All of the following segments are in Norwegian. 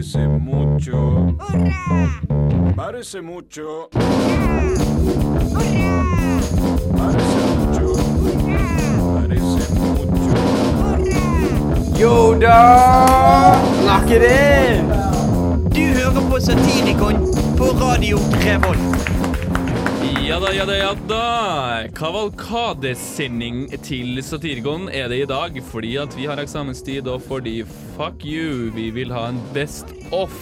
Parece mucho. Parece mucho. Parece mucho. Parece mucho. Yo da! Snakker det? Du hører på Satirikon på Radio Revolt. Ja da, ja da, ja da. Kavalkadesending til Satirikon er det i dag fordi at vi har eksamenstid, og fordi fuck you, vi vil ha en best off.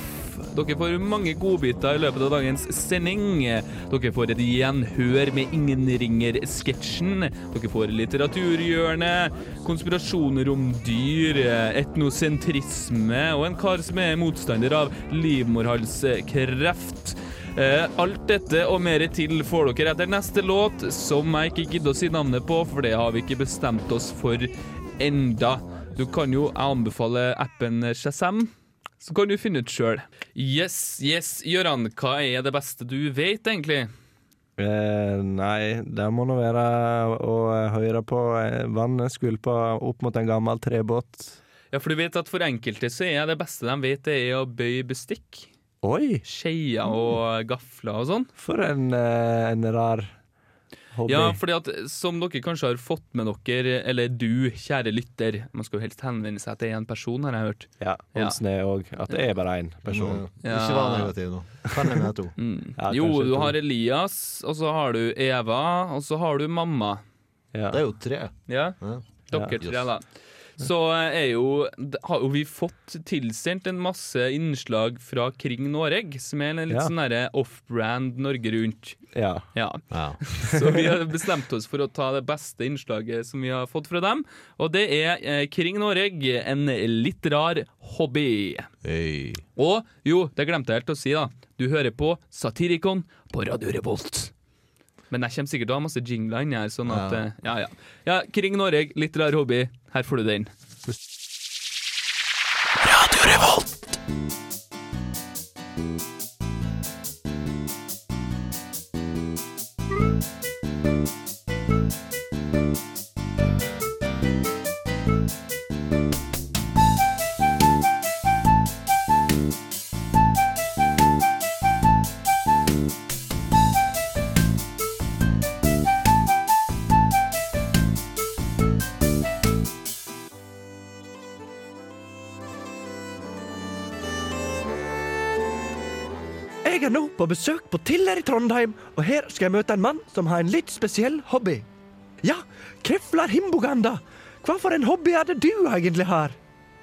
Dere får mange godbiter i løpet av dagens sending. Dere får et gjenhør med Ingen ringer-sketsjen. Dere får litteraturhjørnet, konspirasjoner om dyr, etnosentrisme og en kar som er motstander av livmorhalskreft. Eh, alt dette og mer til får dere etter neste låt, som jeg ikke gidder å si navnet på, for det har vi ikke bestemt oss for enda. Du kan jo anbefale appen Shazam, så kan du finne ut sjøl. Yes, yes, Gøran, hva er det beste du vet, egentlig? Eh, nei, det må nå være å høre på eh, vannet skvulpe opp mot en gammel trebåt. Ja, for du vet at for enkelte så er det beste de vet, det er å bøye bestikk. Oi! Skeier og gafler og sånn. For en, eh, en rar hobby. Ja, fordi at som dere kanskje har fått med dere, eller du, kjære lytter Man skal jo helst henvende seg til én person, har jeg hørt. Ja, Oddsen er òg at det er bare én person. Ja. Ikke vær negativ nå. Kan jeg to. Mm. Ja, jo, du to. har Elias, og så har du Eva, og så har du mamma. Ja. Det er jo tre. Ja, Ja. dere Ja. tre, da. Så er jo, har jo vi fått tilsendt en masse innslag fra Kring Noreg, som er en litt Ja. sånn off-brand Norge Rundt. ja. Ja. Ja. Så vi har bestemt oss for å ta det beste innslaget som vi har fått fra dem. Og det er eh, Kring Noreg, en litt rar hobby. Hey. Og jo, det glemte jeg helt å si, da. Du hører på Satirikon på Radio Revolt. Men jeg kommer sikkert til å ha masse jingler inni her, sånn at Ja. eh, ja, ja. ja, Kring Noreg, litt rar hobby. Her får du den. Radio er nå på besøk på Tiller i Trondheim, og her skal jeg møte en mann som har en litt spesiell hobby. Ja, Kreflar Himboganda. Hva for en hobby er det du egentlig har?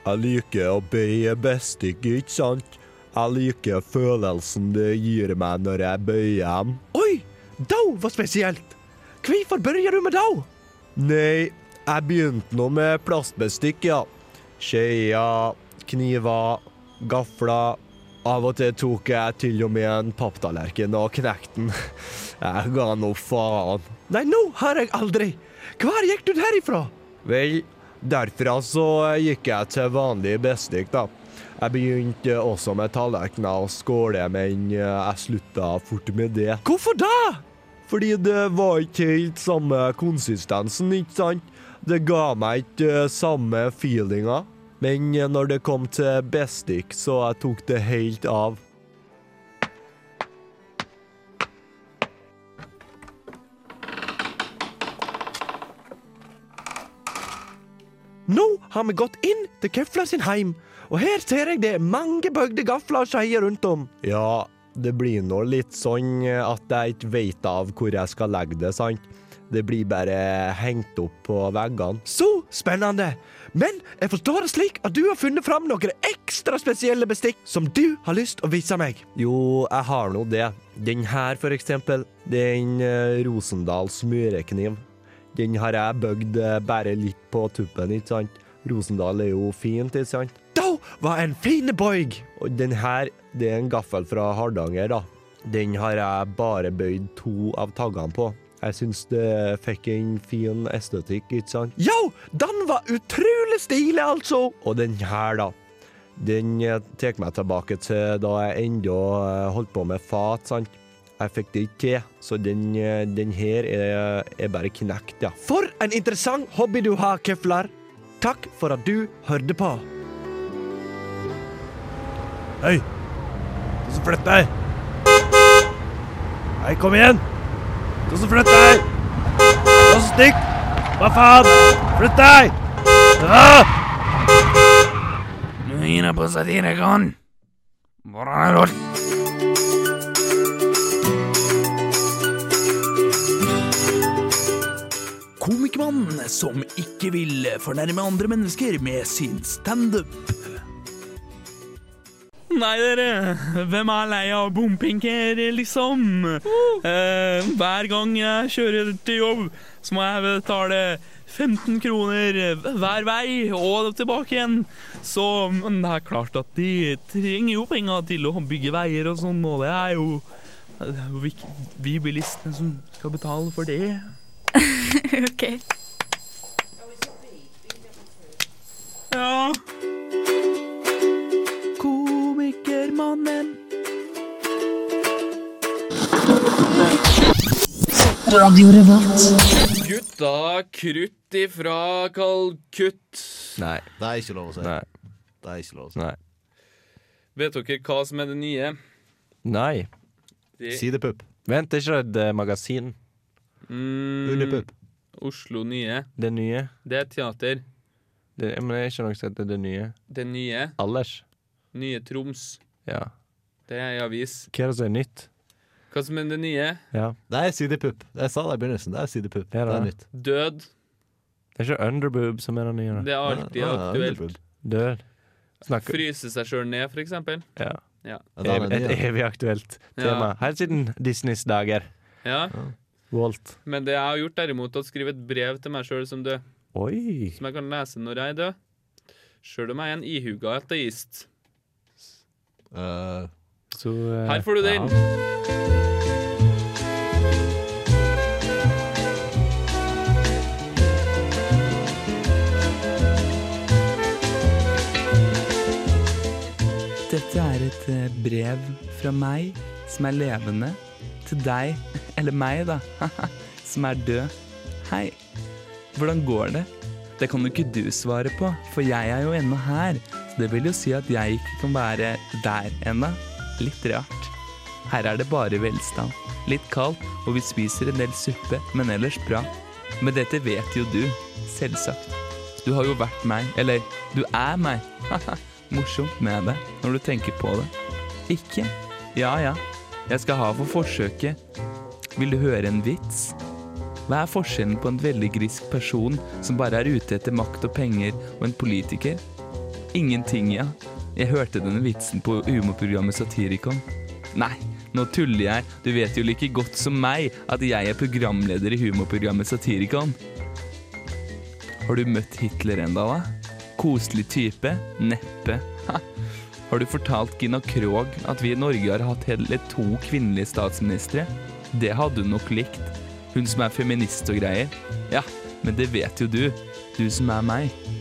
Jeg liker å bøye bestikket, ikke sant? Jeg liker følelsen det gir meg når jeg bøyer dem. Oi, da var spesielt. Hvorfor begynner du med da? Nei, jeg begynte nå med plastbestikk, ja. Skeier, kniver, gafler. Av og til tok jeg til og med en papptallerken og knekte den. Jeg ga nå faen. Nei, nå har jeg aldri. Hvor gikk du derifra? Vel, derfra så gikk jeg til vanlig bestikk, da. Jeg begynte også med tallerkener og skåle, men jeg slutta fort med det. Hvorfor da? Fordi det var ikke helt samme konsistensen, ikke sant? Det ga meg ikke eh, samme feelinga. Men eh, når det kom til bestikk, så tok det helt av. Nå har vi gått inn til Kefla sin heim, og her ser jeg det er mange bøgde gafler og skeier rundt om. Ja, det blir nå litt sånn eh, at jeg ikke vet av hvor jeg skal legge det, sant? Det blir bare hengt opp på veggene. Så spennende! Men jeg forstår det slik at du har funnet fram noen ekstra spesielle bestikk som du har lyst å vise meg. Jo, jeg har nå det. Den her, for eksempel. Det er en eh, Rosendal smørekniv. Den har jeg bøgd eh, bare litt på tuppen, ikke sant? Rosendal er jo fint, ikke sant? Da var en fin boig! Og den her, det er en gaffel fra Hardanger, da. Den har jeg bare bøyd to av taggene på. Jeg syns det fikk en fin estetikk, ikke sant? Jo, den var utrolig stilig, altså. Og den her, da. Den eh, tar meg tilbake til da jeg ennå eh, holdt på med fat, sant. Jeg fikk det ikke til, så den, eh, den her er, er bare knekt, ja. For en interessant hobby du har, Keflar. Takk for at du hørte på. Hei! Du som flytter deg! Hei, kom igjen! Du som flytter deg! Du som stikk! Hva faen? Flytt deg! Ah! Nå gir jeg på Satirikon. Hvordan er det? Komikermannen som ikke vil fornærme andre mennesker med sin standup. Nei, dere. Hvem er lei av bompenger, liksom? Eh, hver gang jeg kjører til jobb, så må jeg betale 15 kroner hver vei og tilbake igjen. Så det er klart at de trenger jo penger til å bygge veier og sånn, og det er jo, det er jo vi, vi bilistene som skal betale for det. OK. Ja. Komikermannen. Gutta krutt ifra Kalkutt. Nei. Det er ikke lov å si. Nei. Det er ikke lov å si. Nei. Vet dere hva som er det nye? Nei. Det, Sidepupp. Vent, det er ikke et eh, magasin. mm, Underpupp. Oslo Nye. Det nye. Det er teater. Det, men det er ikke noe som heter det nye. Det nye. Allers. Nye Troms. Ja. Det er ei avis. Hva er det som er nytt? Hva som er det nye? Ja. Det er sidepupp. Jeg sa det i begynnelsen. Det er sidepupp. Ja, det det er nytt. Død. Det er ikke underboob som er det nye. Det er alltid Ja, aktuelt. Død. Snakker Fryse seg sjøl ned, for eksempel. Ja. Ja. Er Ev- Et evig aktuelt tema. Helt siden Disneys dager. ja. Walt. Men det jeg har gjort, derimot, er å skrive et brev til meg sjøl som død. Oi. Som jeg kan lese når jeg er død. Sjøl om jeg er en ihuga ateist. Eh, Så uh, Her får du den. ja. Dette er et eh, brev fra meg, som er levende, til deg, eller meg da, som er død. Hei, hvordan går det? Det kan jo ikke du svare på, for jeg er jo ennå her. Det vil jo si at jeg ikke kan være der ennå. Litt rart. Her er det bare velstand. Litt kaldt, og vi spiser en del suppe, men ellers bra. Men dette vet jo du, selvsagt. Du har jo vært meg, eller du er meg. Morsomt med det, når du tenker på det. Ikke? Ja ja, jeg skal ha for forsøket. Vil du høre en vits? Hva er forskjellen på en veldig grisk person som bare er ute etter makt og penger, og en politiker? Ingenting, ja. Jeg hørte denne vitsen på humorprogrammet Satirikon. Nei, nå tuller jeg. Du vet jo like godt som meg at jeg er programleder i humorprogrammet Satirikon. Har du møtt Hitler enda, da? Koselig type? Neppe. Ha. Har du fortalt Gina Krog at vi i Norge har hatt hele to kvinnelige statsministre? Det hadde hun nok likt. Hun som er feminist og greier. Ja, men det vet jo du. Du som er meg.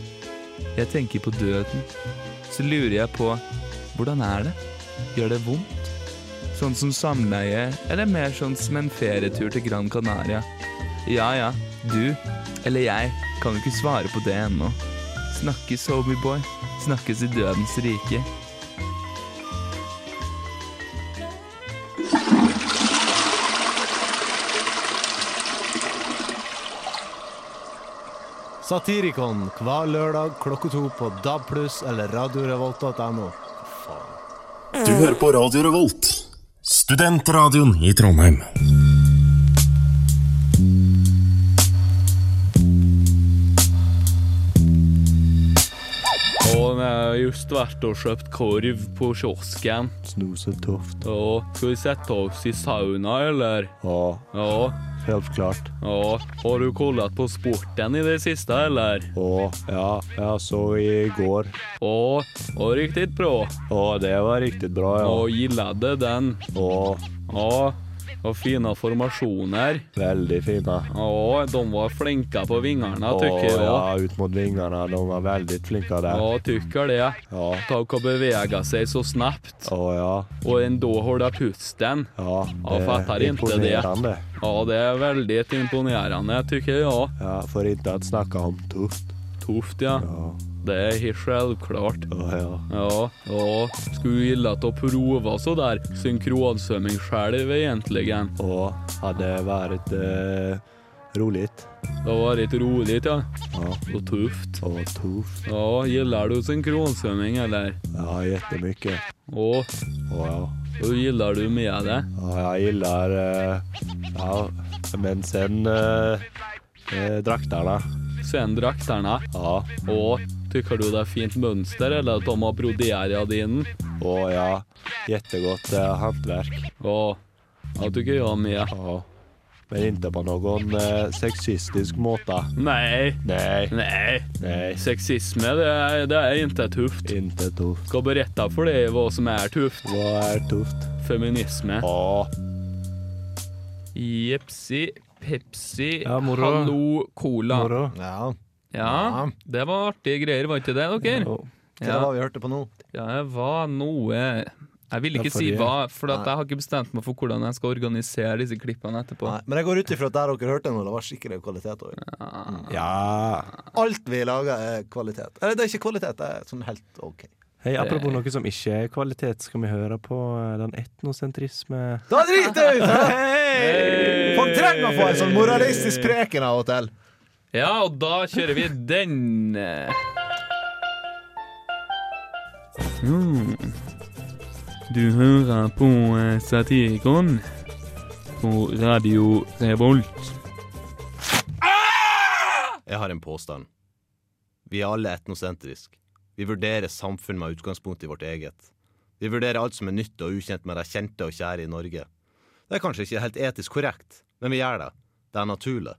Jeg tenker på døden. Så lurer jeg på hvordan er det? Gjør det vondt? Sånn som samleie, eller mer sånn som en ferietur til Gran Canaria? Ja ja, du, eller jeg, kan jo ikke svare på det ennå. Snakkes, homieboy. Snakkes i dødens rike. Satirikon hver lørdag klokka to på DAB+, eller radiorevolt.no. Du hører på Radio Revolt, studentradioen i Trondheim. Og vi har just vært og kjøpt korv på kiosken. Snosetøft. Og skal vi sette oss i sauna, eller? Ja, Ja. Helt klart. ja. Har du kollet på sporten i det siste, eller? Å, ja, jeg så i går. Å, och riktig bra. Å, det var riktig bra, ja. Och gillet den. Å, Ja, och fine formasjoner. veldig fine. Ja, de var flinke på vingarna Å, jeg. jag. ja, ut mot vingene. De var veldig flinke der. Ja, tykker det. Ja. Och bevega seg så snabbt. Å, ja. Og ändå holder pusten. Ja, Ja, det er imponerende. inte det. Ja, det är väldigt imponerande tycker jag. Ja, for ikke å snakke om tufft. Tufft ja. Ja. Det er helt selvklart. Ja, ja. Ja, ja. Skulle gilla å prøve så der synkronsvømming själv egentligen. Ja, hadde vært eh, roligt. Det har vært rolig, ja. Ja. Og tufft. Og tufft. Ja, gillar du synkronsvømming eller? Ja, jättemycket. Och Og ja. hur gillar du med det? Ja, jeg gillar... Eh, ja, men sen... Eh, eh, drakterna. Sen drakterna. Ja. Og tykker du det er fint mønster, eller at de har broderat in? Å ja, jättegott eh, hantverk. Ja, du tycker jag med. Ja. Men inte på någon eh, sexistisk måte. Nej, Nej, nej. nej. Sexism det är, det är inte tufft. Inte tufft. Ska berätta för dig vad som är tufft. Vad är tufft? Feminism. Ja. Jepsi, Pepsi, Ja. Hallo, Cola. Moro. Ja. Ja, det var artige greier, var ikke det, dere? Hva det var vi hørte på nå? Ja, det var noe Jeg vil ikke Ja, si hva, for at jeg har ikke bestemt meg for hvordan jeg skal organisere disse klippene etterpå. Nei, men jeg går ut ifra at der dere hørte nå, det var skikkelig kvalitet over. Ja. Alt vi lager er kvalitet. Eller det er ikke kvalitet, det er sånn helt OK. Hei, apropos noe som ikke er kvalitet, skal vi høre på eh, den etnosentrisme Da driter jeg ut! Folk trenger å få en sånn moralistisk preken av og til. Ja, og da kjører vi den. Mm. Du hører på eh, Satirikon på Radio Revolt. Jeg har en påstand. Vi er alle etnosentrisk. Vi vurderer samfunn med utgangspunkt i vårt eget. Vi vurderer alt som er nytt og ukjent med de kjente og kjære i Norge. Det er kanskje ikke helt etisk korrekt, men vi gjør det. Det er naturlig.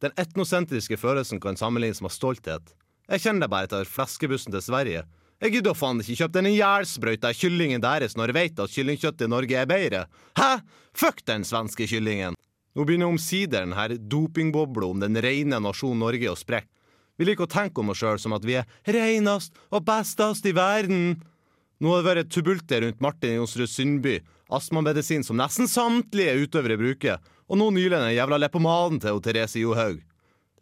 Den etnosentriske følelsen kan sammenlignes med stolthet. Jeg kjenner det bare etter flaskebussen til Sverige. Jeg gidder faen ikke kjøpe den ihjelsprøyta kyllingen deres når jeg vet at kyllingkjøttet i Norge er bedre. Hæ? Fuck den svenske kyllingen! Nå begynner omsider denne dopingbobla om den rene nasjonen Norge å sprekke. Vi liker å tenke om oss sjøl som at vi er reinest og bestest i verden. Nå har det vært tubulter rundt Martin Jonsrud Sundby, astmamedisin som nesten samtlige utøvere bruker, og nå nylig den jævla leppomaden til Therese Johaug.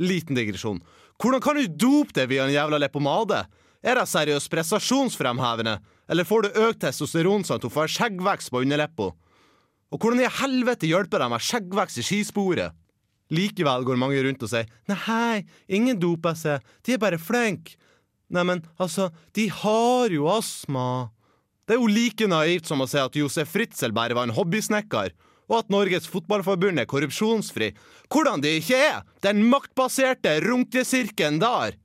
Liten digresjon. Hvordan kan du dope deg via en jævla leppomade? Er det seriøst prestasjonsfremhevende, eller får du økt testosteron sånn at hun får skjeggvekst på underleppa? Og hvordan i helvete hjelper det med skjeggvekst i skisporet? Likevel går mange rundt og sier nei, ingen doper seg, de er bare flinke. Neimen, altså, de har jo astma. Det er jo like naivt som å si at Josef Fritzel bare var en hobbysnekker, og at Norges Fotballforbund er korrupsjonsfri. Hvordan de ikke er! Den maktbaserte runkesirkelen der!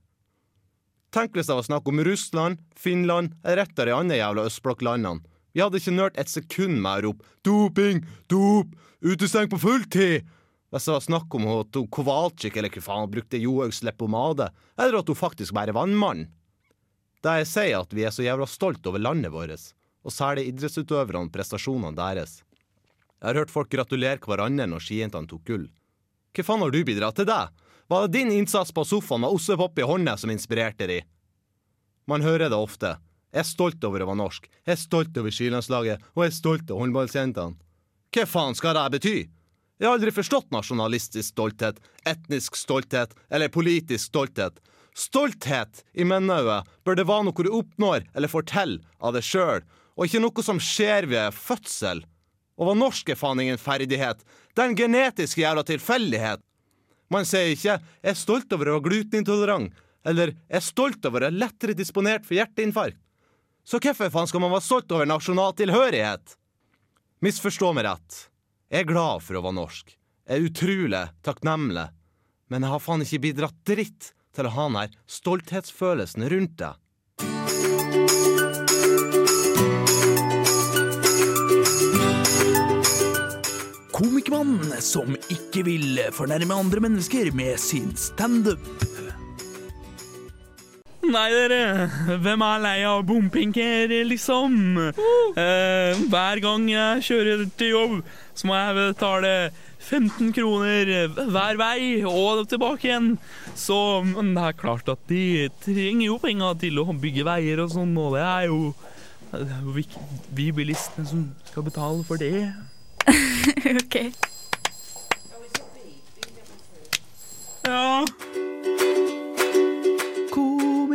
Tenk hvis det var snakk om Russland, Finland eller et av de andre jævla østblokklandene. Vi hadde ikke nølt et sekund med å rope 'doping, dop, utestengt på fulltid'. Hvis det var snakk om at hun Kowalczyk eller hva faen brukte Johaugs leppepomade, eller at hun faktisk bare var en mann. Det jeg sier, at vi er så jævla stolt over landet vårt, og særlig idrettsutøverne og prestasjonene deres. Jeg har hørt folk gratulere hverandre når skijentene tok gull. Hva faen har du bidratt til det? Var det din innsats på sofaen med ostepop i hånda som inspirerte de? Man hører det ofte. Jeg er stolt over å være norsk. Jeg er stolt over skilandslaget, og jeg er stolt av håndballjentene. Hva faen skal det bety? Jeg har aldri forstått nasjonalistisk stolthet, etnisk stolthet eller politisk stolthet. Stolthet, i mine bør det være noe du oppnår eller forteller av deg sjøl, og ikke noe som skjer ved fødsel. Å være norsk er faen ingen ferdighet, det er en genetisk jævla tilfeldighet. Man sier ikke 'jeg er stolt over å være glutenintolerant', eller 'jeg er stolt over å være lettere disponert for hjerteinfarkt'. Så hvorfor faen skal man være stolt over nasjonal tilhørighet? Misforstå meg rett. Jeg er glad for å være norsk. Jeg er utrolig takknemlig. Men jeg har faen ikke bidratt dritt til å ha den her stolthetsfølelsen rundt det. Komikermannen som ikke vil fornærme andre mennesker med sin standup. Nei, dere. Hvem er lei av bompenker, liksom? Eh, hver gang jeg kjører til jobb, så må jeg betale 15 kroner hver vei og tilbake igjen. Så men det er klart at de trenger jo penger til å bygge veier og sånn, og er det er jo vi, vi bilistene som skal betale for det. ok. Ja.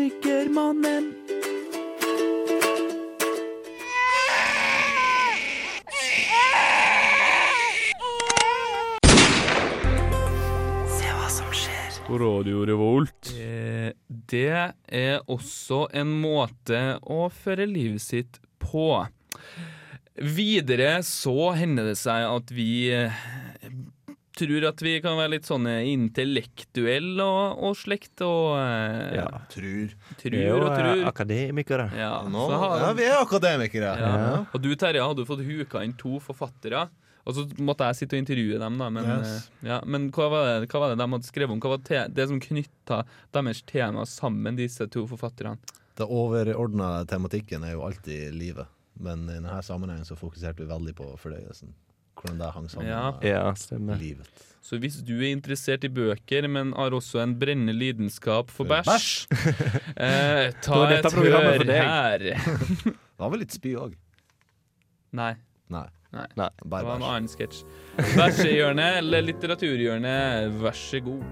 Hermanen. Se hva som skjer. På Radio Revolt. Eh, det er også en måte å føre livet sitt på. Videre så hender det seg at vi eh, tror at vi kan være litt sånne intellektuelle og, og slekt og eh, Ja. Trur. Tror Vi er jo og eh, tror. akademikere. Ja, Nå, så har- ja, vi er akademikere. Ja. Og du, Terje, hadde jo fått huka inn to forfattere. Og så måtte jeg sitte og intervjue dem, da. Men, Yes. eh, ja, men hva, var det, hva var det de hadde skrevet om? Hva var te det som knytta deres tema sammen, disse to forfatterne? Det overordna tematikken er jo alltid livet, men i denne sammenhengen så fokuserte vi veldig på fordøyelsen. Hvordan det hang sammen Ja. Ja, stemmer. livet. Så hvis du er interessert i bøker, men har også en brennende lidenskap for bæsj, eh, ta et hør her. Det var vel litt spy òg? Nei. Nei. Nei. Nei. Det var en bæsj. annen sketsj. Bæsjehjørnet eller litteraturhjørnet, vær så god.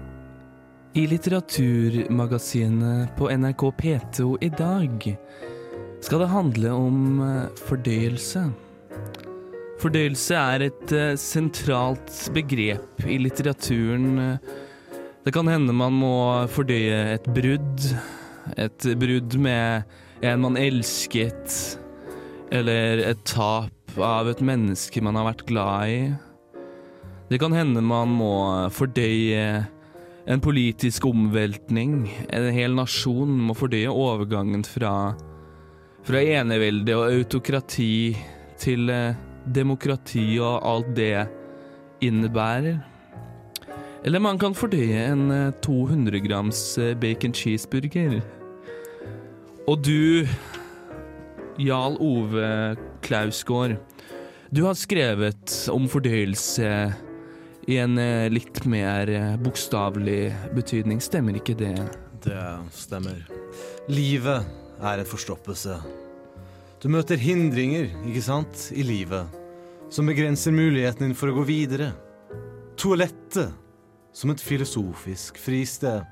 I litteraturmagasinet på NRK P2 i dag skal det handle om eh, fordøyelse. Fordøyelse er et eh, sentralt begrep i litteraturen. Det kan hende man må fordøye et brudd. Et brudd med en man elsket, eller et tap av et menneske man har vært glad i. Det kan hende man må fordøye en politisk omveltning. En hel nasjon må fordøye overgangen fra, fra enevelde og autokrati til eh, demokrati og alt det innebærer. Eller man kan fordøye en eh, 200 grams eh, bacon cheeseburger. Og du, Jarl Ove Klausgård, du har skrevet om fordøyelse i en eh, litt mer eh, bokstavelig betydning, stemmer ikke det? Det stemmer. Livet er en forstoppelse. Du møter hindringer, ikke sant, i livet, som begrenser muligheten din for å gå videre. Toalettet, som et filosofisk fristed,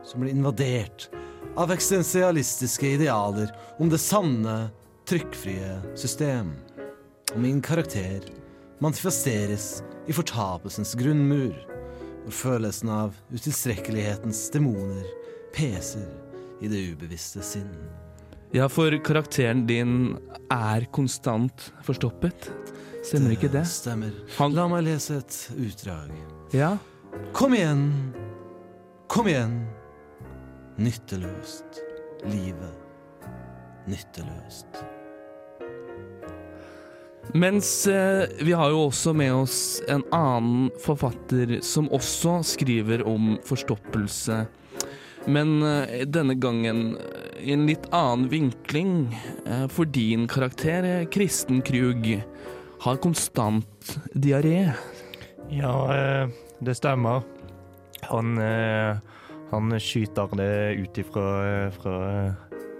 som blir invadert av eksistensialistiske idealer om det sanne, trykkfrie system. Og min karakter manifesteres i fortapelsens grunnmur, hvor følelsen av utilstrekkelighetens demoner peser i det ubevisste sinn. Ja, for karakteren din er konstant forstoppet. Stemmer ikke det? Stemmer. Han- La meg lese et utdrag. Ja. Kom igjen, kom igjen. Nytteløst. Livet. Nytteløst. Mens eh, vi har jo også med oss en annen forfatter som også skriver om forstoppelse. Men eh, denne gangen eh, i en litt annen vinkling. Eh, for din karakter, Kristen Krug, har konstant diaré. Ja, det stemmer. Han, han skyter det ut ifra fra,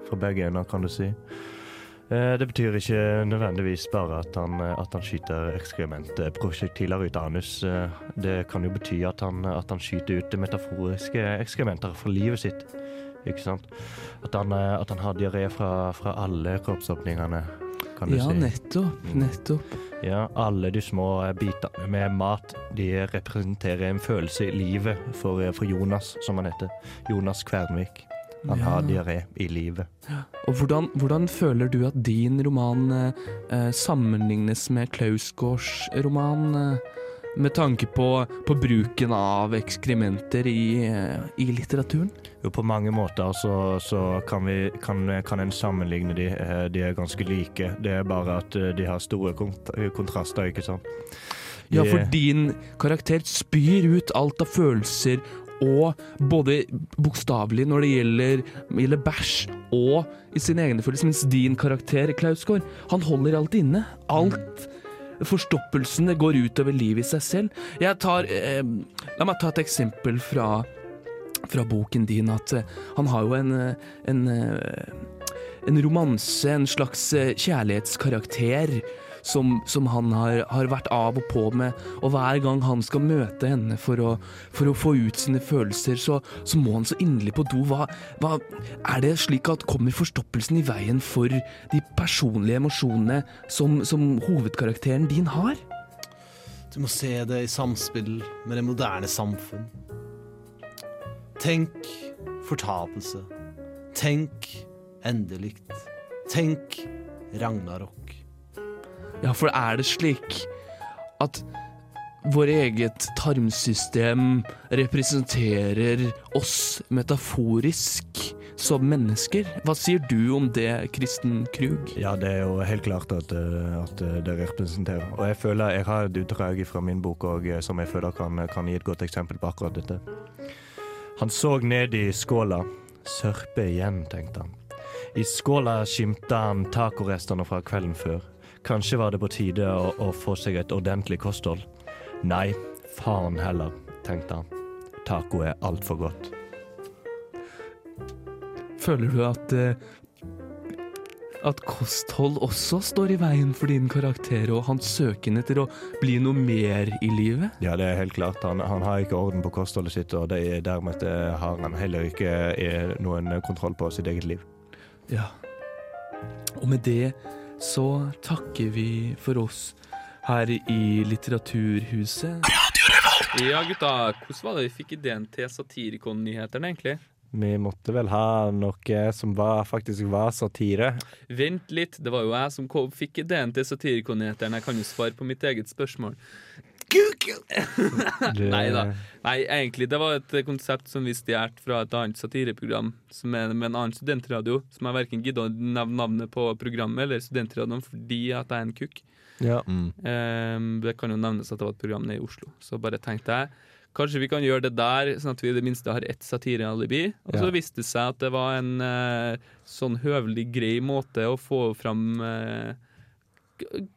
fra begge ender, kan du si. Eh, Det betyr ikke nødvendigvis bare at han, eh, at han skyter ekskrementprosjektiler ut av anus. Eh, Det kan jo bety at han, at han skyter ut metaforiske ekskrementer fra livet sitt. Ikke sant? At han, at han har diaré fra, fra alle kroppsåpningene, kan du Ja, si. nettopp. Nettopp. Ja, alle de små bitene med mat, de representerer en følelse i livet for, for Jonas, som han heter. Jonas Kvernvik. Han har diaré i livet. Og hvordan, hvordan føler du at din roman eh, eh, sammenlignes med Klausgårds roman? Eh, med tanke på, på bruken av ekskrementer i, eh, i litteraturen? Jo, på mange måter så, så kan, vi, kan, kan en sammenligne de. Eh, De er ganske like. Det er bare at eh, de har store kont kontraster, ikke sant. Ja, for din karakter spyr ut alt av følelser, og både bokstavelig når det gjelder, gjelder bæsj, og i sine egne følelser, mens din karakter, Klausgård, han holder alt inne. Alt. Forstoppelsene går utover livet i seg selv. Jeg tar eh, La meg ta et eksempel fra, fra boken din. At eh, han har jo en, eh, en, eh, en romanse, en slags eh, kjærlighetskarakter, som, som han har, har vært av og på med. Og hver gang han skal møte henne for å, for å få ut sine følelser, så, så må han så inderlig på do. Hva, hva, er det slik at kommer forstoppelsen i veien for de personlige emosjonene som, som hovedkarakteren din har? Du må se det i samspill med det moderne samfunn. Tenk fortapelse. Tenk endelikt. Tenk Ragnarok. Ja, for er det slik at vår eget tarmsystem representerer oss metaforisk som mennesker? Hva sier du om det, Kristen Krug? Ja, det er jo helt klart at, eh, at det representerer. Og jeg føler jeg har et utdrag fra min bok og, eh, som jeg føler kan, kan gi et godt eksempel på akkurat dette. Han så ned i skåla. Sørpe igjen, tenkte han. I skåla skimta han tacorestene fra kvelden før. Kanskje var det på tide å, å få seg et ordentlig kosthold. Nei, faen heller, tenkte han. Taco er altfor godt. Føler du at eh, at kosthold også står i veien for din karakter og hans søken etter å bli noe mer i livet? Ja, det er helt klart. Han, han har ikke orden på kostholdet sitt, og det er dermed eh, har han heller ikke eh, noen kontroll på sitt eget liv. Ja. Og med det så takker vi for oss her i Litteraturhuset. Ja, gutta. Hvordan var det vi fikk ideen til Satirikon-nyhetene, egentlig? Vi måtte vel ha noe som var, faktisk var satire. Vent litt, det var jo jeg som kom, fikk ideen til Satirikon-nyhetene. Jeg kan jo svare på mitt eget spørsmål. Nei da. Nei, egentlig, det var et konsept som vi stjal fra et annet satireprogram som er med en annen studentradio, som jeg verken gidder å nevne navnet på programmet eller studentradioen fordi at jeg er en kukk. Ja. Ehm, det kan jo nevnes at det var et program nede i Oslo. Så bare tenkte jeg kanskje vi kan gjøre det der, sånn at vi i det minste har ett satirealibi. Og så Ja. viste det seg at det var en eh, sånn høvelig grei måte å få fram eh,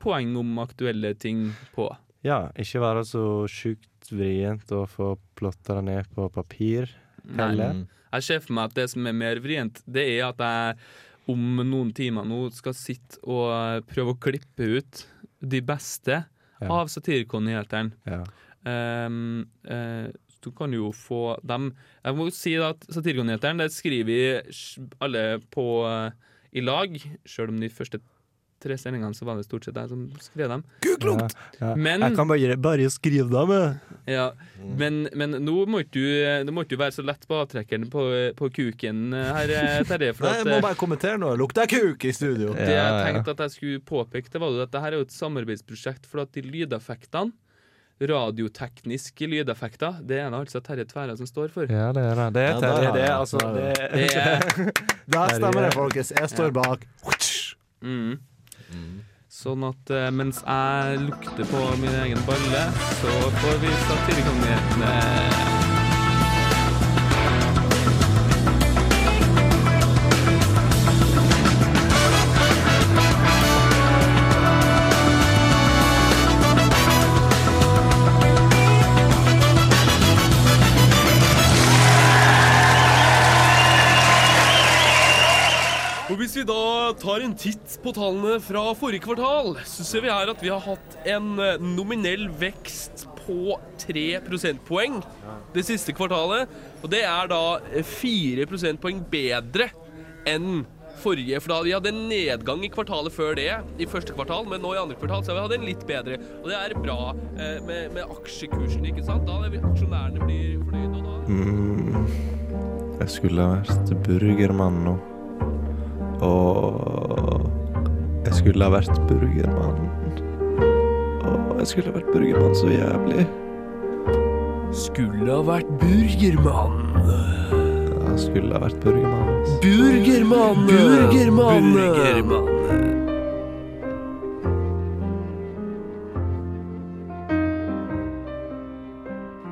poeng om aktuelle ting på. Ja, ikke være så sjukt vrient å få plotta det ned på papir. Nei. Heller. Jeg ser for meg at det som er mer vrient, det er at jeg om noen timer nå skal sitte og prøve å klippe ut de beste Ja. av Satirikon-nyhetene. Ja. Um, uh, du kan jo få dem Jeg må jo si at Satirikon-nyhetene skriver alle på uh, i lag, sjøl om de første tre sendingene så var det stort sett jeg som skrev dem. Ja, ja. Men- Jeg kan bare, bare skrive dem. jeg. Ja, men, men nå må ikke du, det må ikke være så lett på avtrekkeren på, på kuken her, Terje. For Nei, jeg må eh, bare kommentere noe. Lukter kuk i studio. det jeg tenkte at jeg skulle påpeke, det var jo at dette er jo et samarbeidsprosjekt for at de lydeffektene, radiotekniske lydeffekter, det er det altså Terje Tværa som står for. Ja, det er det. Det er Terje, det. Altså, det. Det er, Der stemmer det, folkens. Jeg står bak. mm. Sånn at eh, mens jeg lukter på min egen balle, så får vi Satirikon-nyhetene. Tar en titt på tallene fra forrige kvartal, så ser vi her at vi har hatt en eh, nominell vekst på 3 prosentpoeng det siste kvartalet. Og det er da eh, 4 prosentpoeng bedre enn forrige. For da vi hadde en nedgang i kvartalet før det, i første kvartal, men nå i andre kvartal så har vi hatt en litt bedre. Og det er bra eh, med, med aksjekursen, ikke sant? Da vi, aksjonærene blir fornøyde, og da Mm. Jeg skulle vært burgermann nå. Og jeg skulle ha vært burgermann. Og jeg skulle ha vært burgermann så jævlig. Skulle ha vært burgermann. Jeg skulle ha vært burgermann. Burgermann! Burgermann! Burgermann.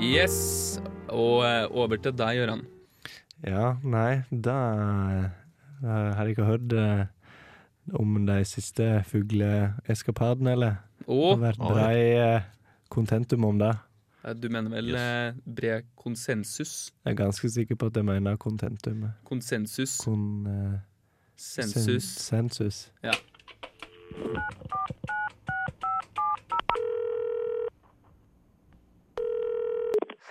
Yes. Og eh, over til deg, Gøran. Ja, nei, da har jeg ikke hørt eh, om de siste fugleeskapadene, eller? Det har vært brei eh, kontentum om det. eh, du mener vel yes. bred konsensus? Jeg er ganske sikker på at jeg mener kontentum. Konsensus? Kon... Uh, Sensus. sen- Sensus. Ja.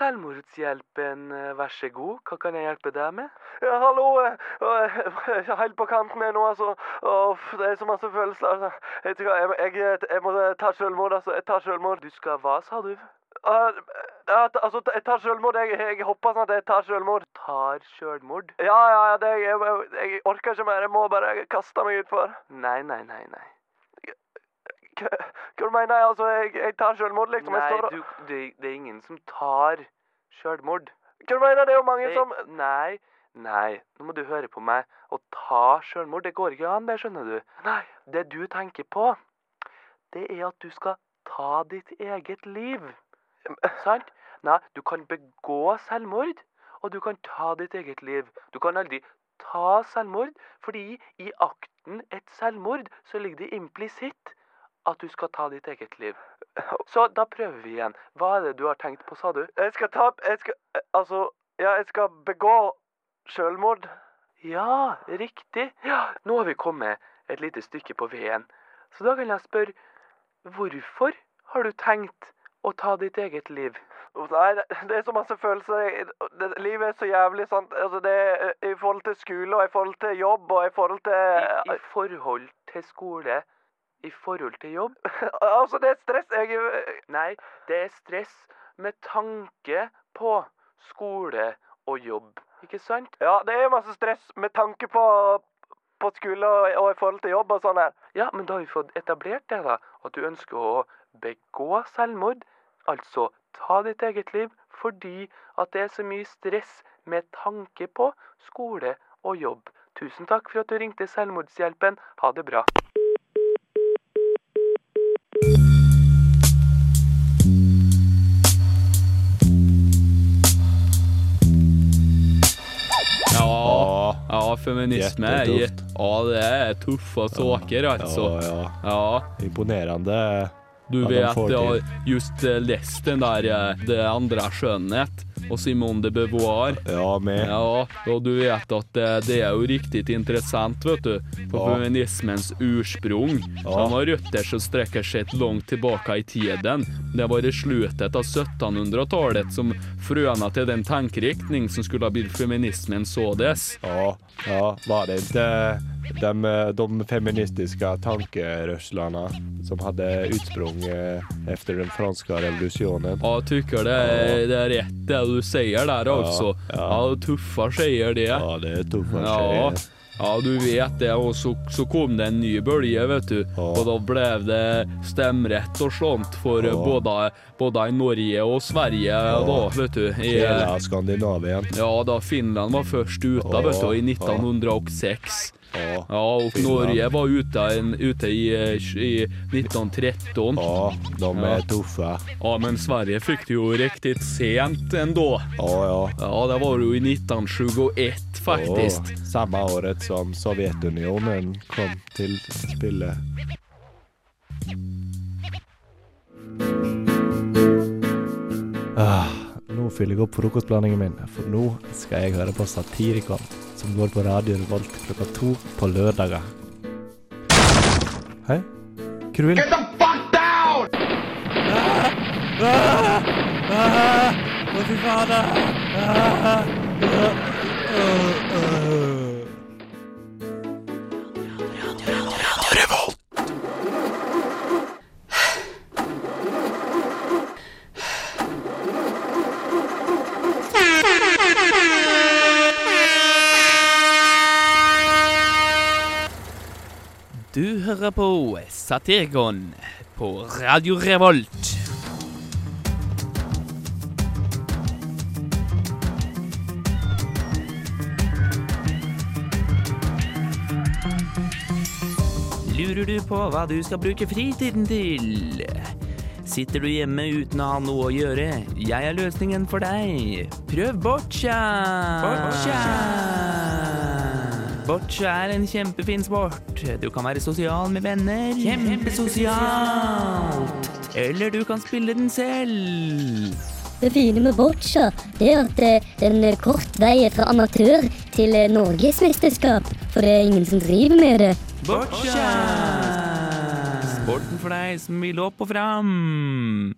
Selvmordshjelpen, eh, vær så god. Hva kan jeg hjelpe deg med? Ja, hallo. eh, eh, Jeg er helt på kanten her nå, altså. Uff, det er så masse følelser. Altså. Jeg, tror jeg, jeg, jeg må ta selvmord, altså. Jeg tar selvmord. Du skal hva, sa du? Uh, ja, altså, jeg tar selvmord. Jeg, jeg hopper sånn at jeg tar selvmord. Tar selvmord? Ja, ja, ja. Det, jeg, jeg, jeg orker ikke mer. Jeg må bare kaste meg utfor. Nei, nei, nei, nei. Hva mener jeg? Altså, jeg, jeg tar selvmord, liksom. Nei, og du, det, det er ingen som tar selvmord. Hva mener? Det er jo mange Det- som Nei, nei, nå må du høre på meg. Å ta selvmord, det går ikke an, det skjønner du. Nei, det du tenker på, det er at du skal ta ditt eget liv. Sant? Nei, du kan begå selvmord, og du kan ta ditt eget liv. Du kan aldri ta selvmord, fordi i akten et selvmord så ligger det implisitt at du skal ta ditt eget liv. Så da prøver vi igjen. Hva er det du har tenkt på, sa du? Jeg skal ta Jeg skal Altså, ja, jeg skal begå selvmord. Ja, riktig. Ja, nå har vi kommet et lite stykke på veien. Så da kan jeg spørre, hvorfor har du tenkt å ta ditt eget liv? Nei, det, er så masse følelser. Det, livet er så jævlig, sant. Altså, det er i forhold til skole, og i forhold til jobb, og i forhold til I, I forhold til skole? I forhold til jobb? Altså, det er stress. Jeg Nei, det er stress med tanke på skole og jobb. Ikke sant? Ja, det er masse stress med tanke på, på skole og, og i forhold til jobb og sånn her. Ja, men da har vi fått etablert det, da. At du ønsker å begå selvmord. Altså ta ditt eget liv fordi at det er så mye stress med tanke på skole og jobb. Tusen takk for at du ringte Selvmordshjelpen. Ha det bra. Feminisme. Ja, det er tuffa saker, altså. Ja, Ja. Imponerende. Du vet, jeg har just eh, lest den der eh, Det andre er skjønnhet og Simone de Beauvoir. Ja, med. Ja, og du vet at det, det er jo riktig interessant, vet du, på Ja. feminismens ursprung. Ja. Den har røtter som strekker seg langt tilbake i tiden. Det var i slutet av 1700-tallet som frøna til den tankeriktning som skulle ha blitt feminismen sådes. Ja, ja, var det inte de, de feministiske tankerörslarna som hadde utsprung etter efter den franske revolusjonen. Ja, tykker det er, det er rett det du sier der, altså. Ja, tuffa sier det. Ja, det er tuffa Ja, tjejer. Ja du vet det. Og så, så kom det en ny bølge, vet du. Og da ble det stemmerett og sånt for Ja. både, både i Norge og Sverige då, vet du. I, Hele Skandinavien. Ja, da Finland var først ute, Ja, vet du, i ja. 1906. Ja, Ja, och Finland. Norge var ute, en, ute i, i 1913. Ja, de er Ja. tuffa. Ja, men Sverige fikk det jo riktig sent enda Ja, ja. Ja, det var jo i 1921 faktiskt. Ja, samme året som Sovjetunionen kom til spille. Ah, nå fyller jeg opp frokostblandingen min, for nå skal jeg høre på Satirikon, som går på Radio Revolt klokka to på lørdager. Hei? Hva vil? Get the fuck down! Ah! Ah! Ah! Fy fader! Ah! Ah! Ah! Du hører på Satirgon på Radio Revolt. På hva du skal bruke fritiden til? Sitter du hjemme uten å ha noe å gjøre? Jeg er løsningen for deg. Prøv boccia! Boccia! Boccia er en kjempefin sport. Du kan være sosial med venner. Kjempesosialt! Eller du kan spille den selv. Det fine med boccia det er at eh, det er en kort vei fra amatør til eh, norgesmesterskap. For det er ingen som driver med det. Boccia! Sporten for deg som vil opp og fram.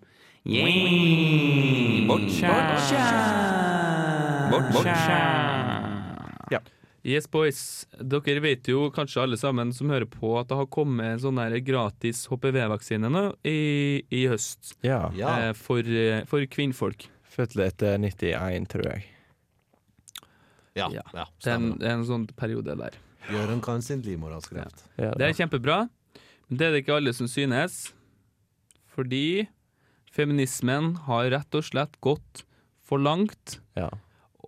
Ja. Yes, boys. Dere vet jo kanskje alle sammen som hører på at det har kommet sånn der gratis HPV-vaksine nå i, i høst. Ja. Eh, for, eh, for kvinnfolk. Født etter eh, 91, tror jeg. Ja, Ja. ja, Det er en, det er en sånn periode der. Jørund kan sin livmorhalskreft. Ja, Det er kjempebra, men det er det ikke alle som synes. Fordi feminismen har rett og slett gått for langt. Ja.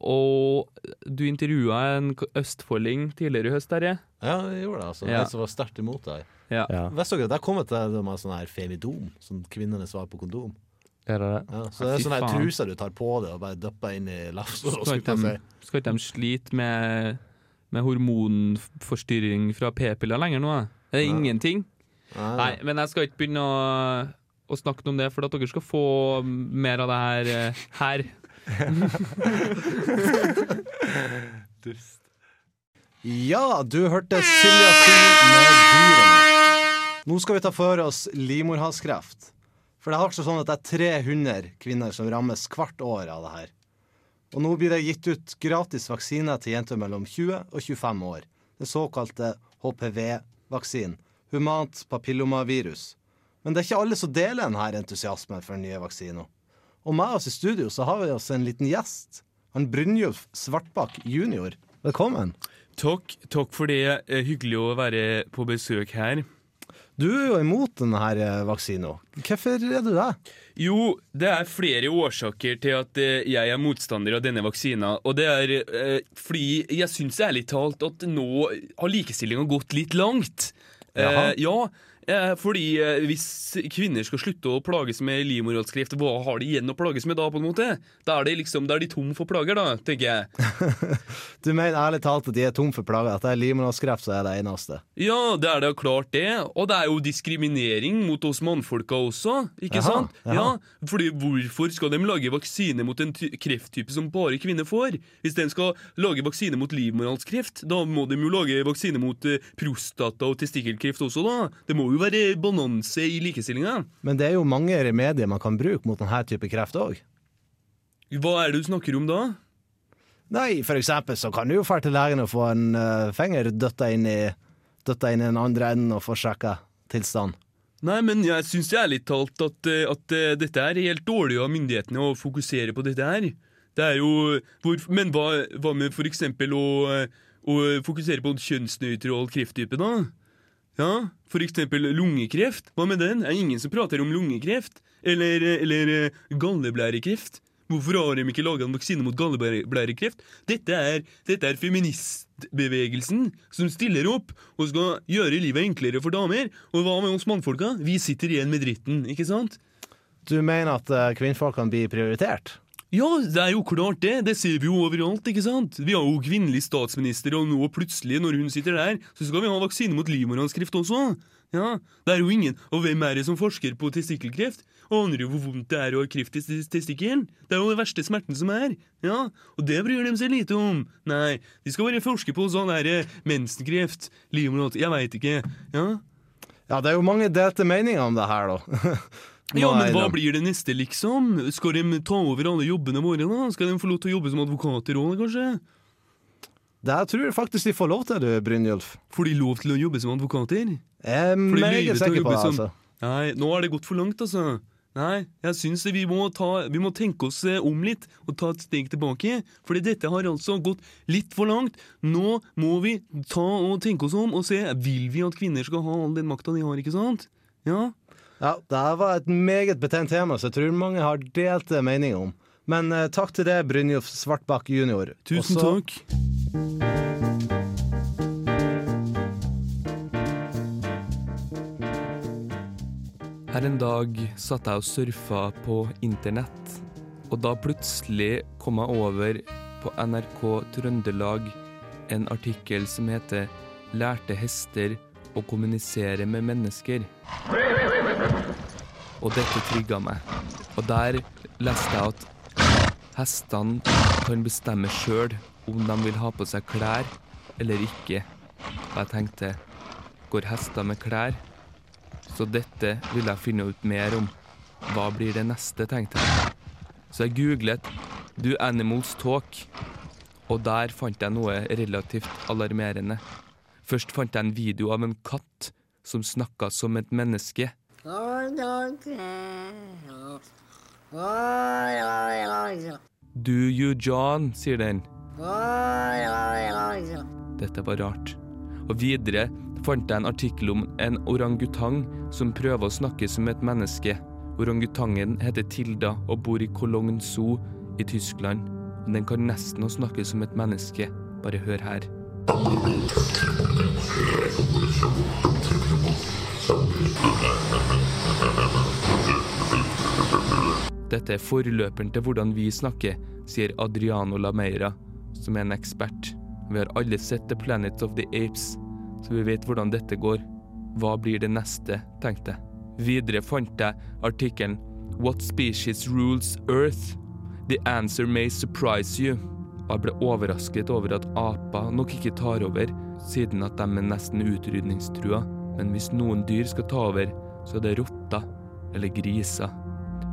Og du intervjua en østfolding tidligere i høst, Terje. Ja, jeg gjorde det. altså. Ja. En som var sterkt imot det. her. Ja. Ja. Visste dere at jeg kom til det med sånn her femidom, som kvinnene svarer på kondom? Er det det? Ja, så det er sånne sånn her truser du tar på deg og bare dypper inn i lafs. Skal ikke de, skal ikke de slite med, med hormonforstyrring fra p-piller lenger nå? Er Det ingenting. Nei, Nei, men jeg skal ikke begynne å, å snakke om det, for at dere skal få mer av det her eh, her. Ja, du hørte Silja synge med dyrene. Nå skal vi ta for oss livmorhalskreft. For det er altså sånn at det er 300 kvinner som rammes hvert år av det her. Og nå blir det gitt ut gratis vaksine til jenter mellom 20 og 25 år. Det såkalte HPV-vaksinen. Humant papillomavirus. Men det er ikke alle som deler denne entusiasmen for den nye vaksinen. Og med oss i studio så har vi oss en liten gjest. Han Brynjulf Svartbakk jr. Velkommen. Takk, takk for det. Eh, Hyggelig å være på besøk her. Du er jo imot denne eh, vaksinen. Hvorfor er du det? Jo, det er flere årsaker til at eh, jeg er motstander av denne vaksina. Og det er eh, fordi jeg syns ærlig talt at nå har likestillinga gått litt langt. Eh, ja, fordi eh, hvis kvinner skal slutte å plages med livmorhalskreft, hva har de igjen å plages med da, på en måte? Da er de liksom, da er de tom for plager, da, tenker jeg. Du mener ærlig talt at de er tom for plager? At det er livmorhalskreft som er det eneste? Ja, det er det klart det. Og det er jo diskriminering mot oss mannfolka også, ikke Jaha, sant? jaha. Ja, fordi hvorfor skal de lage vaksine mot en ty- krefttype som bare kvinner får? Hvis de skal lage vaksine mot livmorhalskreft, da må de jo lage vaksine mot eh, prostata og testikkelkreft også, da. Det må jo være balanse i likestillinga. Men det er jo mange remedier man kan bruke mot denne type kreft òg. Hva er det du snakker om da? Nei, for eksempel så kan du jo dra til legen og få en uh, finger døtta inn i Døtta inn i den andre enden og få sjekka tilstand. Nei, men jeg syns ærlig talt at, eh, at eh, dette er helt dårlig av myndighetene å fokusere på dette her. Det er jo hvor, Men hva, hva med for eksempel å, å fokusere på en kjønnsnøytral krefttype, da? Ja, for eksempel lungekreft. Hva med den? Er ingen som prater om lungekreft? Eller, eh, eller eh, galleblærekreft? Hvorfor har de ikke laga en vaksine mot galleblærekreft? Dette er, dette er feministbevegelsen som stiller opp og skal gjøre livet enklere for damer. Og hva med oss mannfolka? Vi sitter igjen med dritten, ikke sant? Du mener at kvinnfolkene kvinnfolk kan bli prioritert? Ja, det er jo klart det. Det ser vi jo overalt, ikke sant? Vi har jo kvinnelig statsminister, og nå plutselig, når hun sitter der, så skal vi ha vaksine mot livmorhalskreft også. Ja, det er jo ingen. Og hvem er det som forsker på testikkelkreft? Aner jo hvor vondt det er å ha kreft i tes- testikkelen? Det er jo den verste smerten som er. Ja, og det bryr de seg lite om. Nei, de skal bare forske på sånn der eh, mensenkreft, livmorhals... Jeg veit ikke. Ja. Ja, det er jo mange delte meninger om det her, da. Ja, men hva blir det neste, liksom? Skal de ta over alle jobbene våre, da? Skal de få lov til å jobbe som advokater òg, kanskje? Det tror jeg faktisk de får lov til, du, Brynjulf. Får de lov til å jobbe som advokater? Jeg er Får de løyve til å jobbe det, som- altså. Nei, nå er det gått for langt, altså. Nei, jeg syns vi må, ta, vi må tenke oss eh, om litt og ta et steg tilbake. Fordi dette har altså gått litt for langt. Nå må vi ta og tenke oss om og se Vil vi at kvinner skal ha all den makta de har, ikke sant? Ja. Ja, det var et meget betent tema, så jeg tror mange har delte meninger om. Men eh, takk til det, Brynjulf Svartbakk jr. Tusen Også- takk. Her en dag satt jeg og surfa på internett, og da plutselig kom jeg over på NRK Trøndelag en artikkel som heter 'Lærte hester å kommunisere med mennesker'. Og dette trigga meg. Og der leste jeg at hestene kan bestemme sjøl om de vil ha på seg klær eller ikke. Og jeg tenkte går hester med klær? Så dette vil jeg finne ut mer om. Hva blir det neste, tenkte jeg. Så jeg googlet 'Do animals talk', og der fant jeg noe relativt alarmerende. Først fant jeg en video av en katt som snakka som et menneske. Do you John, sier den. Dette var rart. Og videre fant jeg en artikkel om en orangutang som prøver å snakke som et menneske. Orangutangen heter Tilda og bor i Cologne Zoo i Tyskland. Men Den kan nesten å snakke som et menneske. Bare hør her. Dette er forløperen til hvordan vi snakker, sier Adriano Lameira, som er en ekspert. Vi har alle sett The Planet of the Apes, så vi vet hvordan dette går. Hva blir det neste, tenkte jeg. Videre fant jeg artikkelen What species rules Earth? The answer may surprise you. Og jeg ble overrasket over at aper nok ikke tar over, siden at de er nesten utrydningstrua. Men hvis noen dyr skal ta over, så er det rotter eller griser.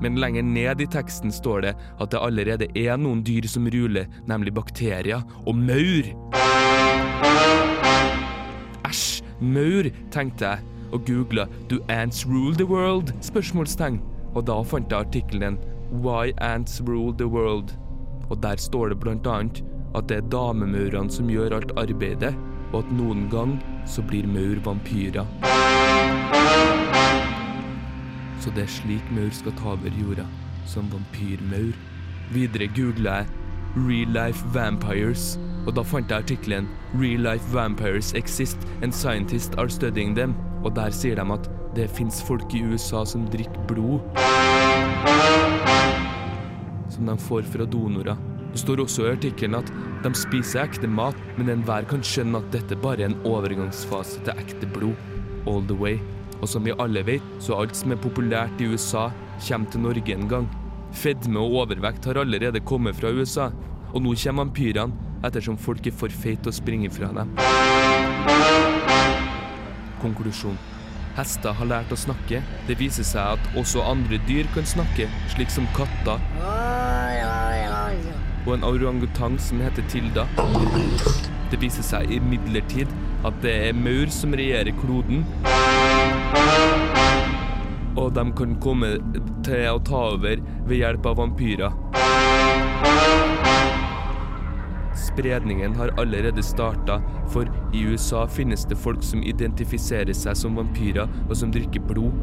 Men lenger ned i teksten står det at det allerede er noen dyr som ruler, nemlig bakterier og maur. Æsj, maur, tenkte jeg, og googla 'Do ants rule the world?' spørsmålstegn. Og da fant jeg artikkelen 'Why ants rule the world'. Og der står det blant annet at det er damemaurene som gjør alt arbeidet, og at noen gang så blir maur vampyrer. Så det er slik maur skal ta over jorda, som vampyrmaur. Videre googla jeg Real Life Vampires, og da fant jeg artikkelen Real Life Vampires Exist and Scientists Are Studying Them, og der sier de at det fins folk i USA som drikker blod. Som de får fra donorer. Det står også i artikkelen at de spiser ekte mat, men enhver kan skjønne at dette bare er en overgangsfase til ekte blod. All the way. Og som vi alle vet, så alt som er populært i USA, kommer til Norge en gang. Fedme og overvekt har allerede kommet fra USA, og nå kommer vampyrene ettersom folk er for feite til å springe fra dem. Konklusjon. Hester har lært å snakke. Det viser seg at også andre dyr kan snakke, slik som katter. Og en orangutang som heter Tilda. Det viser seg imidlertid at det er maur som regjerer kloden. Og de kan komme til å ta over ved hjelp av vampyrer. Spredningen har allerede starta, for i USA finnes det folk som identifiserer seg som vampyrer, og som drikker blod.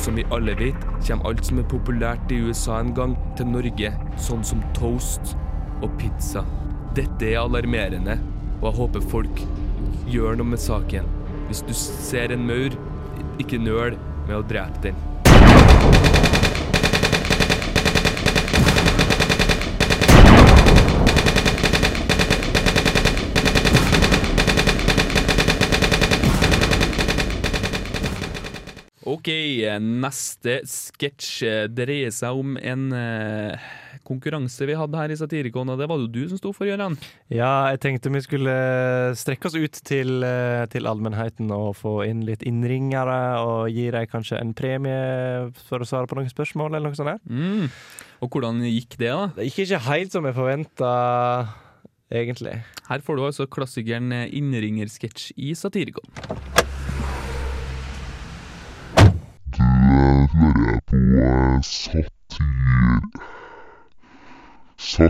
Og som vi alle vet, kommer alt som er populært i USA en gang, til Norge, sånn som toast og pizza. Dette er alarmerende, og jeg håper folk gjør noe med saken. Hvis du ser en maur, ikke nøl med å drepe den. Ok, neste sketsj eh, dreier seg om en uh, konkurranse vi hadde her i Satirikon, og det var det jo du som sto for, Gøran. Ja, jeg tenkte vi skulle strekke oss ut til, eh, til allmennheten og få inn litt innringere, og gi dem kanskje en premie for å svare på noen spørsmål, eller noe sånt. der. Mm. Og hvordan gikk det, da? Det gikk ikke helt som jeg forventa, egentlig. Her får du altså klassikeren innringersketsj i Satirikon. Du jeg på eh, satir... Sa...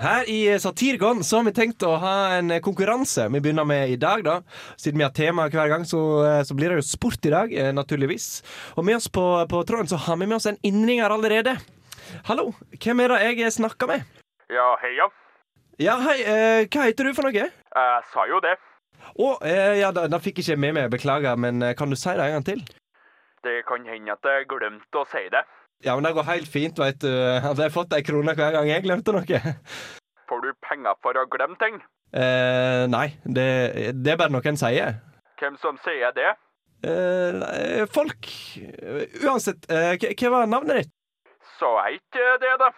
Her i Satirgon så har vi tenkt å ha en konkurranse vi begynner med i dag. da Siden vi har tema hver gang, så, så blir det jo sport i dag, eh, naturligvis. Og med oss på, på tråden så har vi med oss en innringer allerede. Hallo, hvem er det jeg snakker med? Ja, hei, Ja, hei, eh, hva heter du for noe? Jeg sa jo det. Å, eh, ja, da, da fikk ikke jeg med meg, beklager, men eh, kan du si det en gang til? Det kan hende at jeg glemte å si det. Ja, men det går helt fint, veit du. Hadde jeg fått ei krone hver gang jeg glemte noe? Får du penger for å glemme ting? Eh, nei, det, det er bare noe en sier. Hvem som sier det? Eh, nei, folk Uansett, eh, hva- hva var navnet ditt? Sa jeg ikke det, da?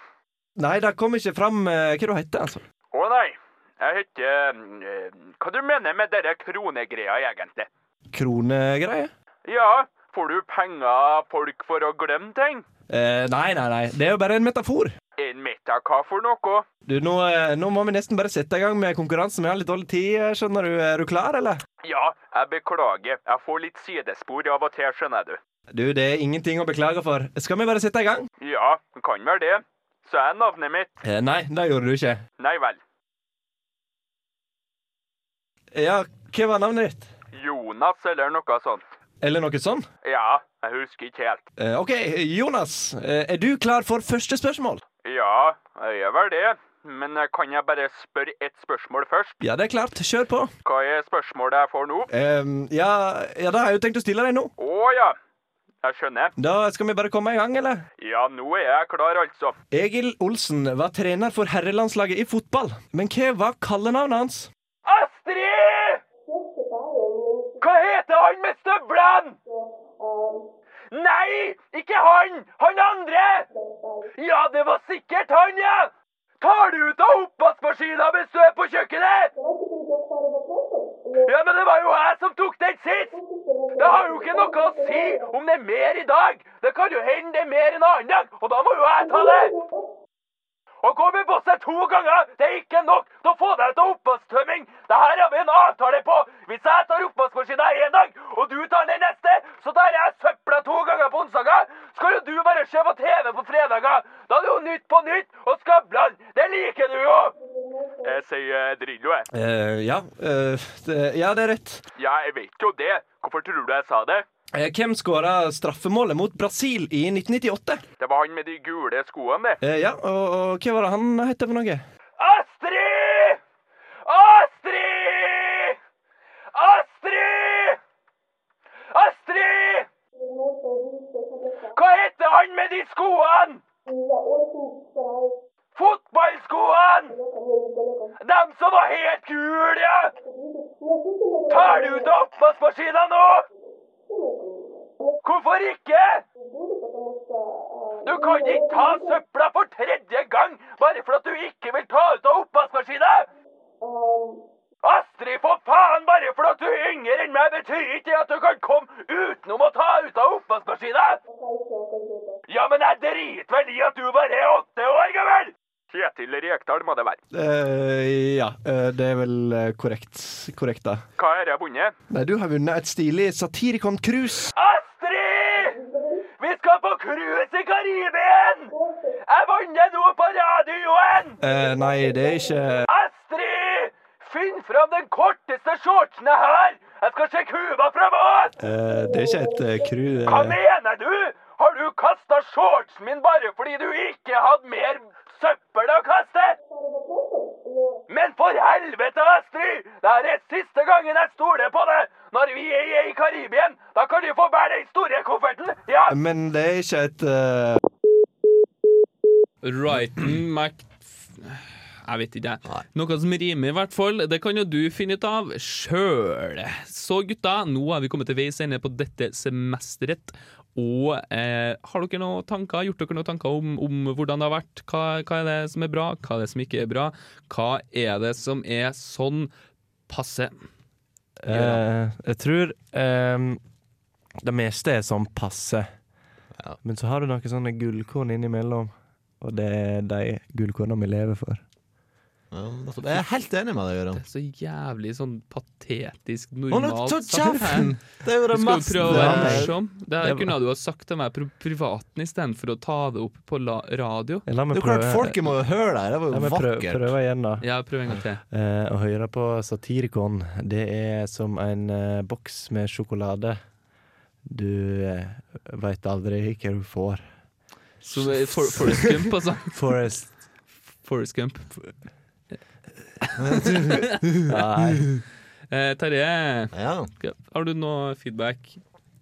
Nei, det kom ikke fram eh, hva du heter, altså. Å nei, jeg heter eh, Hva du mener med dere kronegreia egentlig? Kronegreie? Ja, får du penger av folk for å glemme ting? Eh, nei, nei, nei. Det er jo bare en metafor. En meta hva for noe? Du, nå, eh, nå må vi nesten bare sette i gang med konkurransen. Vi har litt dårlig tid, skjønner du. Er du klar, eller? Ja, jeg beklager. Jeg får litt sidespor av og til, skjønner du. Du, det er ingenting å beklage for. Skal vi bare sette i gang? Ja, kan vel det. Sa jeg navnet mitt? Eh, nei, det gjorde du ikke. Nei vel. Ja, hva var navnet ditt? Jonas eller noe sånt. Eller noe sånt? Ja, jeg husker ikke helt. Eh, OK, Jonas. Eh, er du klar for første spørsmål? Ja, jeg er vel det. Men eh, kan jeg bare spørre ett spørsmål først? Ja, det er klart. Kjør på. Hva er spørsmålet jeg får nå? Um, ja, ja, da har jeg jo tenkt å stille deg nå. Å ja. Jeg skjønner. Da skal vi bare komme i gang, eller? Ja, nå er jeg klar, altså. Egil Olsen var trener for herrelandslaget i fotball. Men hva var kallenavnet hans? Astrid! Hva heter han med støvlene? Nei, ikke han! Han andre! Ja, det var sikkert han, ja! Tar du ut av oppvaskmaskina med støv på kjøkkenet? Ja, men det var jo jeg som tok den sist! Det har jo ikke noe å si om det er mer i dag. Det kan jo hende det er mer en annen dag, og da må jo jeg ta det. Å gå med bosset to ganger, det er ikke nok til å få deg til oppvasktømming. Det her har vi en avtale på. Hvis jeg tar oppvaskmaskina en dag, og du tar den neste, så tar jeg søpla to ganger på onsdager. Skal jo du bare se på TV på fredager. Da er det jo Nytt på Nytt og Skavlan. Det liker du jo. Jeg sier Drillo, jeg. Uh, ja, uh, det, ja, det er rett. Ja, jeg vet jo det. Hvorfor tror du jeg sa det? Eh, hvem skåra straffemålet mot Brasil i 1998? Det var han med de gule skoene, det. Eh, ja, og, og hva var det han het for noe? Astrid! Astrid! Astrid! Astrid! Hva heter han med de skoene? Fotballskoene! Dem som var helt gule, ja! Tar du ut oppvaskmaskina nå? Hvorfor ikke? Du kan ikke ta søpla for tredje gang bare for at du ikke vil ta ut av oppvaskmaskina! Astrid, for faen! Bare for at du er yngre enn meg, betyr ikke det at du kan komme utenom å ta ut av oppvaskmaskina! Ja, men jeg driter vel i at du bare er åtte år gammel! Kjetil Rekdal må det være. Eh, ja, eh, det er vel eh, korrekt. Korrekt, da. Hva har jeg vunnet? Nei, du har vunnet et stilig Satirikon-cruise. Astrid! Vi skal på cruise i Karibien! Jeg vant det nå på radioen! Eh, nei, det er ikke Astrid! Finn fram den korteste shortsen jeg har! Jeg skal se huva fra båt! eh, Det er ikke et uh, cruise Hva mener du? Du kasta shortsen min bare fordi du ikke hadde mer søppel å kaste? Men for helvete, Astrid! Det er siste gangen jeg stoler på det! Når vi er i Karibien, da kan du få bære den store kofferten! Ja! Men det er ikke et uh... Righton Mac... Jeg vet ikke, jeg. Noe som rimer, i hvert fall. Det kan jo du finne ut av sjøl. Så gutta, nå har vi kommet til veis ende på dette semesteret. Og eh, har dere noen tanker? Gjort dere noen tanker om, om hvordan det har vært? Hva, hva er det som er bra? Hva er det som ikke er bra? Hva er det som er sånn passe? Eh, jeg tror eh, det meste er sånn passe. Men så har du noen sånne gullkorn innimellom, og det er de gullkornene vi lever for. Jeg er helt enig med deg, Gøran. Det er så jævlig sånn patetisk normalt. sagt. kjeften! Det er jo det Du skal prøve å være Ja, morsom. Det her kunne du ha sagt til meg på privaten istedenfor å ta det opp på la radio. La meg Det er klart folket må jo høre deg. Det var jo vakkert. meg prøve, prøve igjen, da. Ja, prøv en gang til. Eh, å høre på Satirikon, det er som en eh, boks med sjokolade. Du eh, veit aldri hva du får. Så det er For, Forest Gump, altså. Forest Forest Gump. Nei. Eh, Terje, har du noe feedback?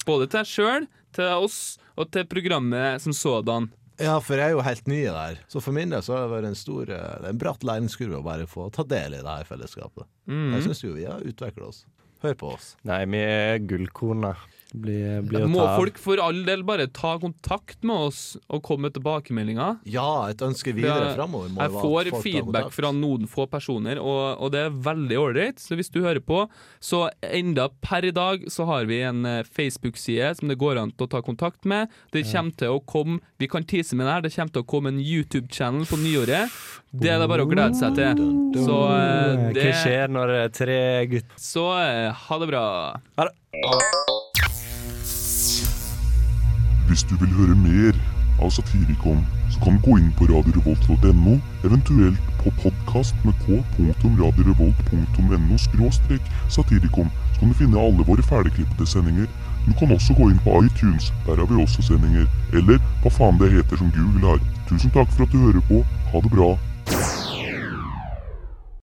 Både til deg sjøl, til oss og til programmet som sådan. Ja, for jeg er jo helt ny der. Så for min del så har det vært en stor eh, det er en bratt læringskurve å bare få ta del i det her fellesskapet. Mm. Jeg syns jo vi har utvikla oss. Hør på oss. Nei, vi er gullkorna. Blir, blir å Må ta folk for all del bare ta kontakt med oss og komme med tilbakemeldinger? Ja, et ønske videre framover må Jeg får folk feedback fra noen få personer, og, og det er veldig ålreit. Så hvis du hører på, så enda per i dag så har vi en eh, Facebook-side som det går an til å ta kontakt med. Det kommer til å komme Vi kan tease med det her, det kommer til å komme en YouTube-channel på nyåret. Det er det bare å glede seg til. Så eh, det Hva skjer når er tre gutter Så eh, ha det bra. Ha det. Hvis du vil høre mer av Satirikon, så kan du gå inn på radiorevolt.no, eventuelt på podkast med k.radiorevolt.no skråstrek satirikon, så kan du finne alle våre ferdigklippede sendinger. Du kan også gå inn på iTunes, der har vi også sendinger. Eller hva faen det heter som Google har. Tusen takk for at du hører på. Ha det bra.